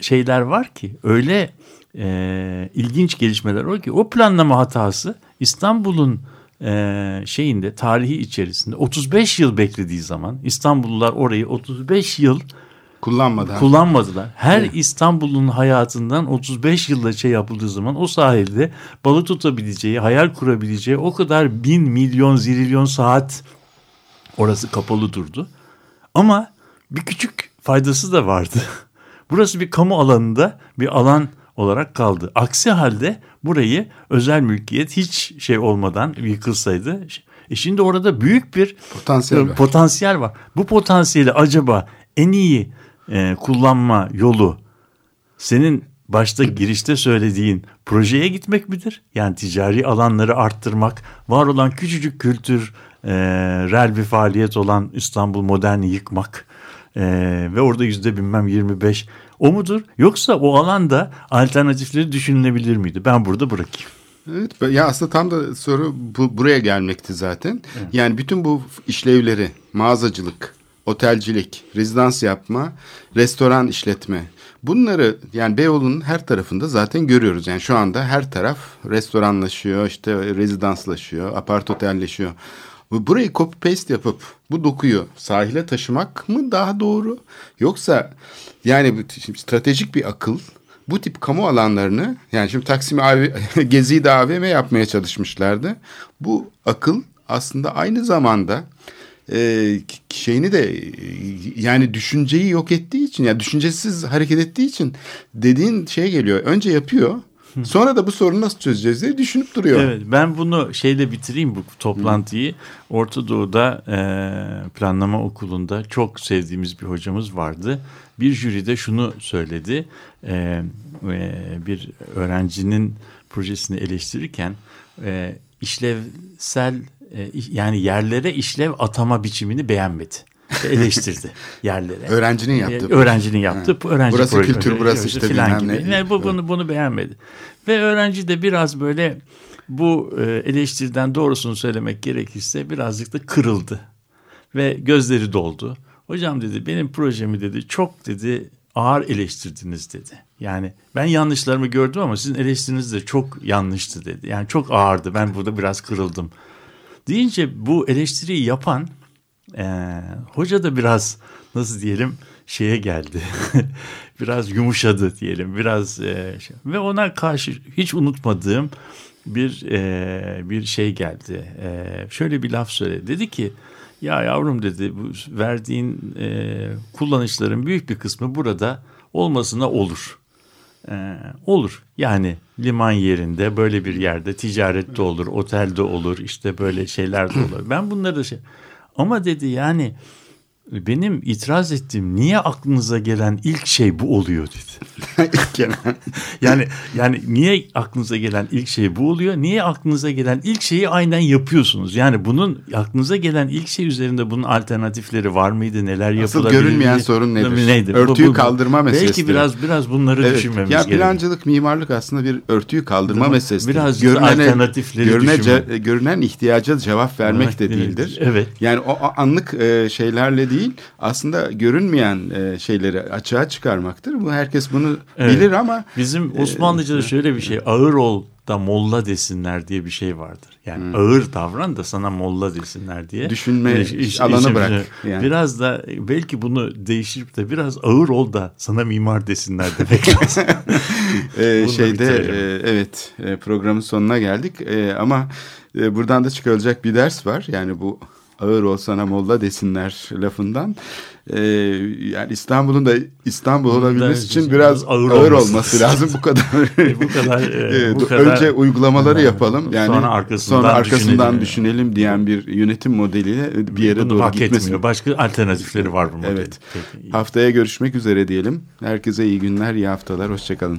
şeyler var ki öyle e, ilginç gelişmeler var ki o planlama hatası İstanbul'un e, şeyinde tarihi içerisinde 35 yıl beklediği zaman İstanbullular orayı 35 yıl Kullanmadan. kullanmadılar. Her İstanbul'un hayatından 35 yılda şey yapıldığı zaman o sahilde balık tutabileceği, hayal kurabileceği o kadar bin, milyon, zirilyon saat orası kapalı durdu. Ama bir küçük faydası da vardı. Burası bir kamu alanında bir alan olarak kaldı. Aksi halde burayı özel mülkiyet hiç şey olmadan yıkılsaydı. E şimdi orada büyük bir Potansiyel var. potansiyel var. Bu potansiyeli acaba en iyi e, kullanma yolu senin başta girişte söylediğin projeye gitmek midir? Yani ticari alanları arttırmak, var olan küçücük kültür e, rel bir faaliyet olan İstanbul Modern'i yıkmak e, ve orada yüzde bilmem 25 o mudur? Yoksa o alanda alternatifleri düşünülebilir miydi? Ben burada bırakayım. Evet, ya aslında tam da soru bu, buraya gelmekti zaten. Yani bütün bu işlevleri, mağazacılık, otelcilik, rezidans yapma, restoran işletme. Bunları yani Beyoğlu'nun her tarafında zaten görüyoruz. Yani şu anda her taraf restoranlaşıyor, işte rezidanslaşıyor, apart otelleşiyor. Bu- Burayı copy paste yapıp bu dokuyu sahile taşımak mı daha doğru? Yoksa yani stratejik bir akıl bu tip kamu alanlarını yani şimdi Taksim AV, Gezi'yi AVM yapmaya çalışmışlardı. Bu akıl aslında aynı zamanda e, şeyini de yani düşünceyi yok ettiği için yani düşüncesiz hareket ettiği için dediğin şey geliyor. Önce yapıyor sonra da bu sorunu nasıl çözeceğiz diye düşünüp duruyor. Evet ben bunu şeyle bitireyim bu toplantıyı. Orta Doğu'da e, planlama okulunda çok sevdiğimiz bir hocamız vardı. Bir jüride şunu söyledi. E, e, bir öğrencinin projesini eleştirirken e, işlevsel e, yani yerlere işlev atama biçimini beğenmedi. Eleştirdi yerlere. Öğrencinin yaptığı E, Öğrencinin yaptığı Ha. öğrenci Burası projesi, kültür, burası işte filan gibi. ne. Yani bu, bunu, bunu beğenmedi. Ve öğrenci de biraz böyle bu e, eleştiriden doğrusunu söylemek gerekirse birazcık da kırıldı. Ve gözleri doldu. Hocam dedi benim projemi dedi çok dedi ağır eleştirdiniz dedi. Yani ben yanlışlarımı gördüm ama sizin eleştiriniz de çok yanlıştı dedi. Yani çok ağırdı ben burada biraz kırıldım. Deyince bu eleştiriyi yapan e, hoca da biraz nasıl diyelim şeye geldi. biraz yumuşadı diyelim. Biraz e, şey- ve ona karşı hiç unutmadığım bir e, bir şey geldi. E, şöyle bir laf söyledi. Dedi ki ya yavrum dedi bu verdiğin e, kullanışların büyük bir kısmı burada olmasına olur. Ee, olur. Yani liman yerinde böyle bir yerde ticarette olur, otelde olur, işte böyle şeyler de olur. Ben bunları da şey Ama dedi yani benim itiraz ettiğim niye aklınıza gelen ilk şey bu oluyor dedi. yani yani niye aklınıza gelen ilk şey bu oluyor? Niye aklınıza gelen ilk şeyi aynen yapıyorsunuz? Yani bunun aklınıza gelen ilk şey üzerinde bunun alternatifleri var mıydı? Neler Asıl yapılabilir? görünmeyen sorun nedir? Neydi? Örtüyü kaldırma meselesidir. Belki biraz biraz bunları Evet. düşünmemiz Ya gerekiyor. plancılık, mimarlık aslında bir örtüyü kaldırma Değil mi? meselesidir. Biraz da alternatifleri görüne, düşünme. görünen ihtiyaca cevap vermek de değildir. evet. Yani o o anlık e, şeylerle değil, aslında görünmeyen e, şeyleri açığa çıkarmaktır. Bu herkes bunu Evet. bilir ama Bizim Osmanlıca'da şöyle bir şey ağır ol da molla desinler diye bir şey vardır. Yani ağır davran da sana molla desinler diye. Düşünme İş- alanı işimizi- bırak yani. Biraz da belki bunu değiştirip de biraz ağır ol da sana mimar desinler demek lazım. e, da şeyde e, evet e, programın sonuna geldik. E, ama e, buradan da çıkarılacak bir ders var. Yani bu ağır olsana molla desinler lafından. E, yani İstanbul'un da İstanbul olabilmesi için biraz ağır ağır, olması olması lazım bu kadar. bu kadar, e, E, bu kadar- önce uygulamaları yapalım. Yani Sonra arkasından sonra arkasından düşünelim. düşünelim diyen bir yönetim modeliyle bir yere Bunu doğru hak gitmesin. etmiyor. Başka alternatifleri var bu modelin. Evet. Peki. Haftaya görüşmek üzere diyelim. Herkese iyi günler, iyi haftalar. Hoşçakalın.